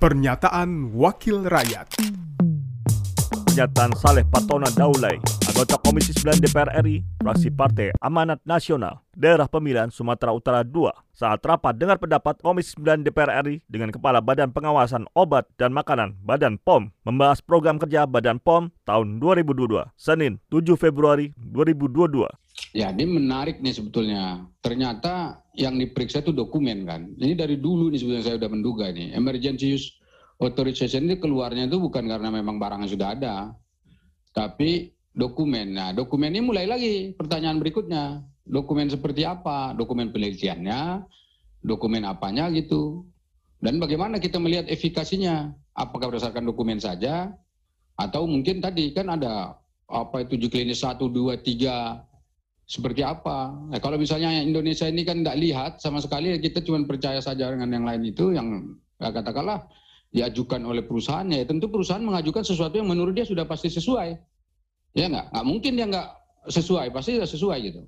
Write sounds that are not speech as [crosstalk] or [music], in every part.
Pernyataan Wakil Rakyat Pernyataan Saleh Patona Daulay, anggota Komisi 9 DPR RI, fraksi Partai Amanat Nasional, Daerah Pemilihan Sumatera Utara II, saat rapat dengar pendapat Komisi 9 DPR RI dengan Kepala Badan Pengawasan Obat dan Makanan Badan POM membahas program kerja Badan POM tahun 2022, Senin 7 Februari 2022. Ya, ini menarik nih sebetulnya. Ternyata yang diperiksa itu dokumen kan. Ini dari dulu nih sebetulnya saya sudah menduga nih. Emergency use authorization ini keluarnya itu bukan karena memang barangnya sudah ada, tapi dokumen. Nah, dokumen ini mulai lagi pertanyaan berikutnya. Dokumen seperti apa? Dokumen penelitiannya, dokumen apanya gitu. Dan bagaimana kita melihat efikasinya? Apakah berdasarkan dokumen saja? Atau mungkin tadi kan ada apa itu uji klinis 1, 2, 3, seperti apa. Nah, kalau misalnya Indonesia ini kan tidak lihat sama sekali, kita cuma percaya saja dengan yang lain itu, yang ya, katakanlah diajukan oleh perusahaannya, ya tentu perusahaan mengajukan sesuatu yang menurut dia sudah pasti sesuai. Ya nggak? Nggak mungkin dia nggak sesuai, pasti sudah sesuai gitu.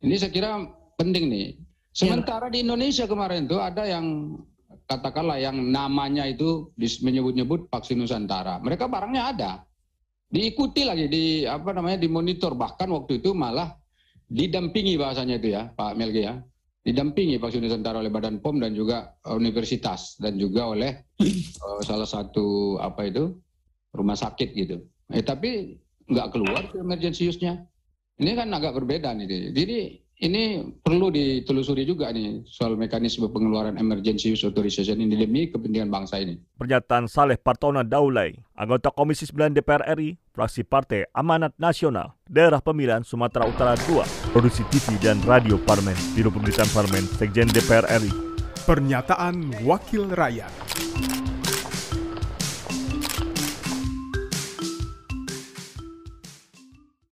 Ini saya kira penting nih. Sementara di Indonesia kemarin tuh ada yang katakanlah yang namanya itu menyebut-nyebut vaksin Nusantara. Mereka barangnya ada. Diikuti lagi di apa namanya dimonitor bahkan waktu itu malah didampingi bahasanya itu ya Pak Melgi ya didampingi vaksin Nusantara oleh Badan POM dan juga uh, universitas dan juga oleh uh, [clears throat] salah satu apa itu rumah sakit gitu. Eh tapi nggak keluar ke emergency use-nya. Ini kan agak berbeda nih. Jadi ini perlu ditelusuri juga nih soal mekanisme pengeluaran emergency use authorization ini demi kepentingan bangsa ini. Pernyataan Saleh Partona Daulay, anggota Komisi 9 DPR RI, fraksi Partai Amanat Nasional, Daerah Pemilihan Sumatera Utara II, Produksi TV dan Radio Parmen, Biro Pemerintahan Parmen, Sekjen DPR RI. Pernyataan Wakil Rakyat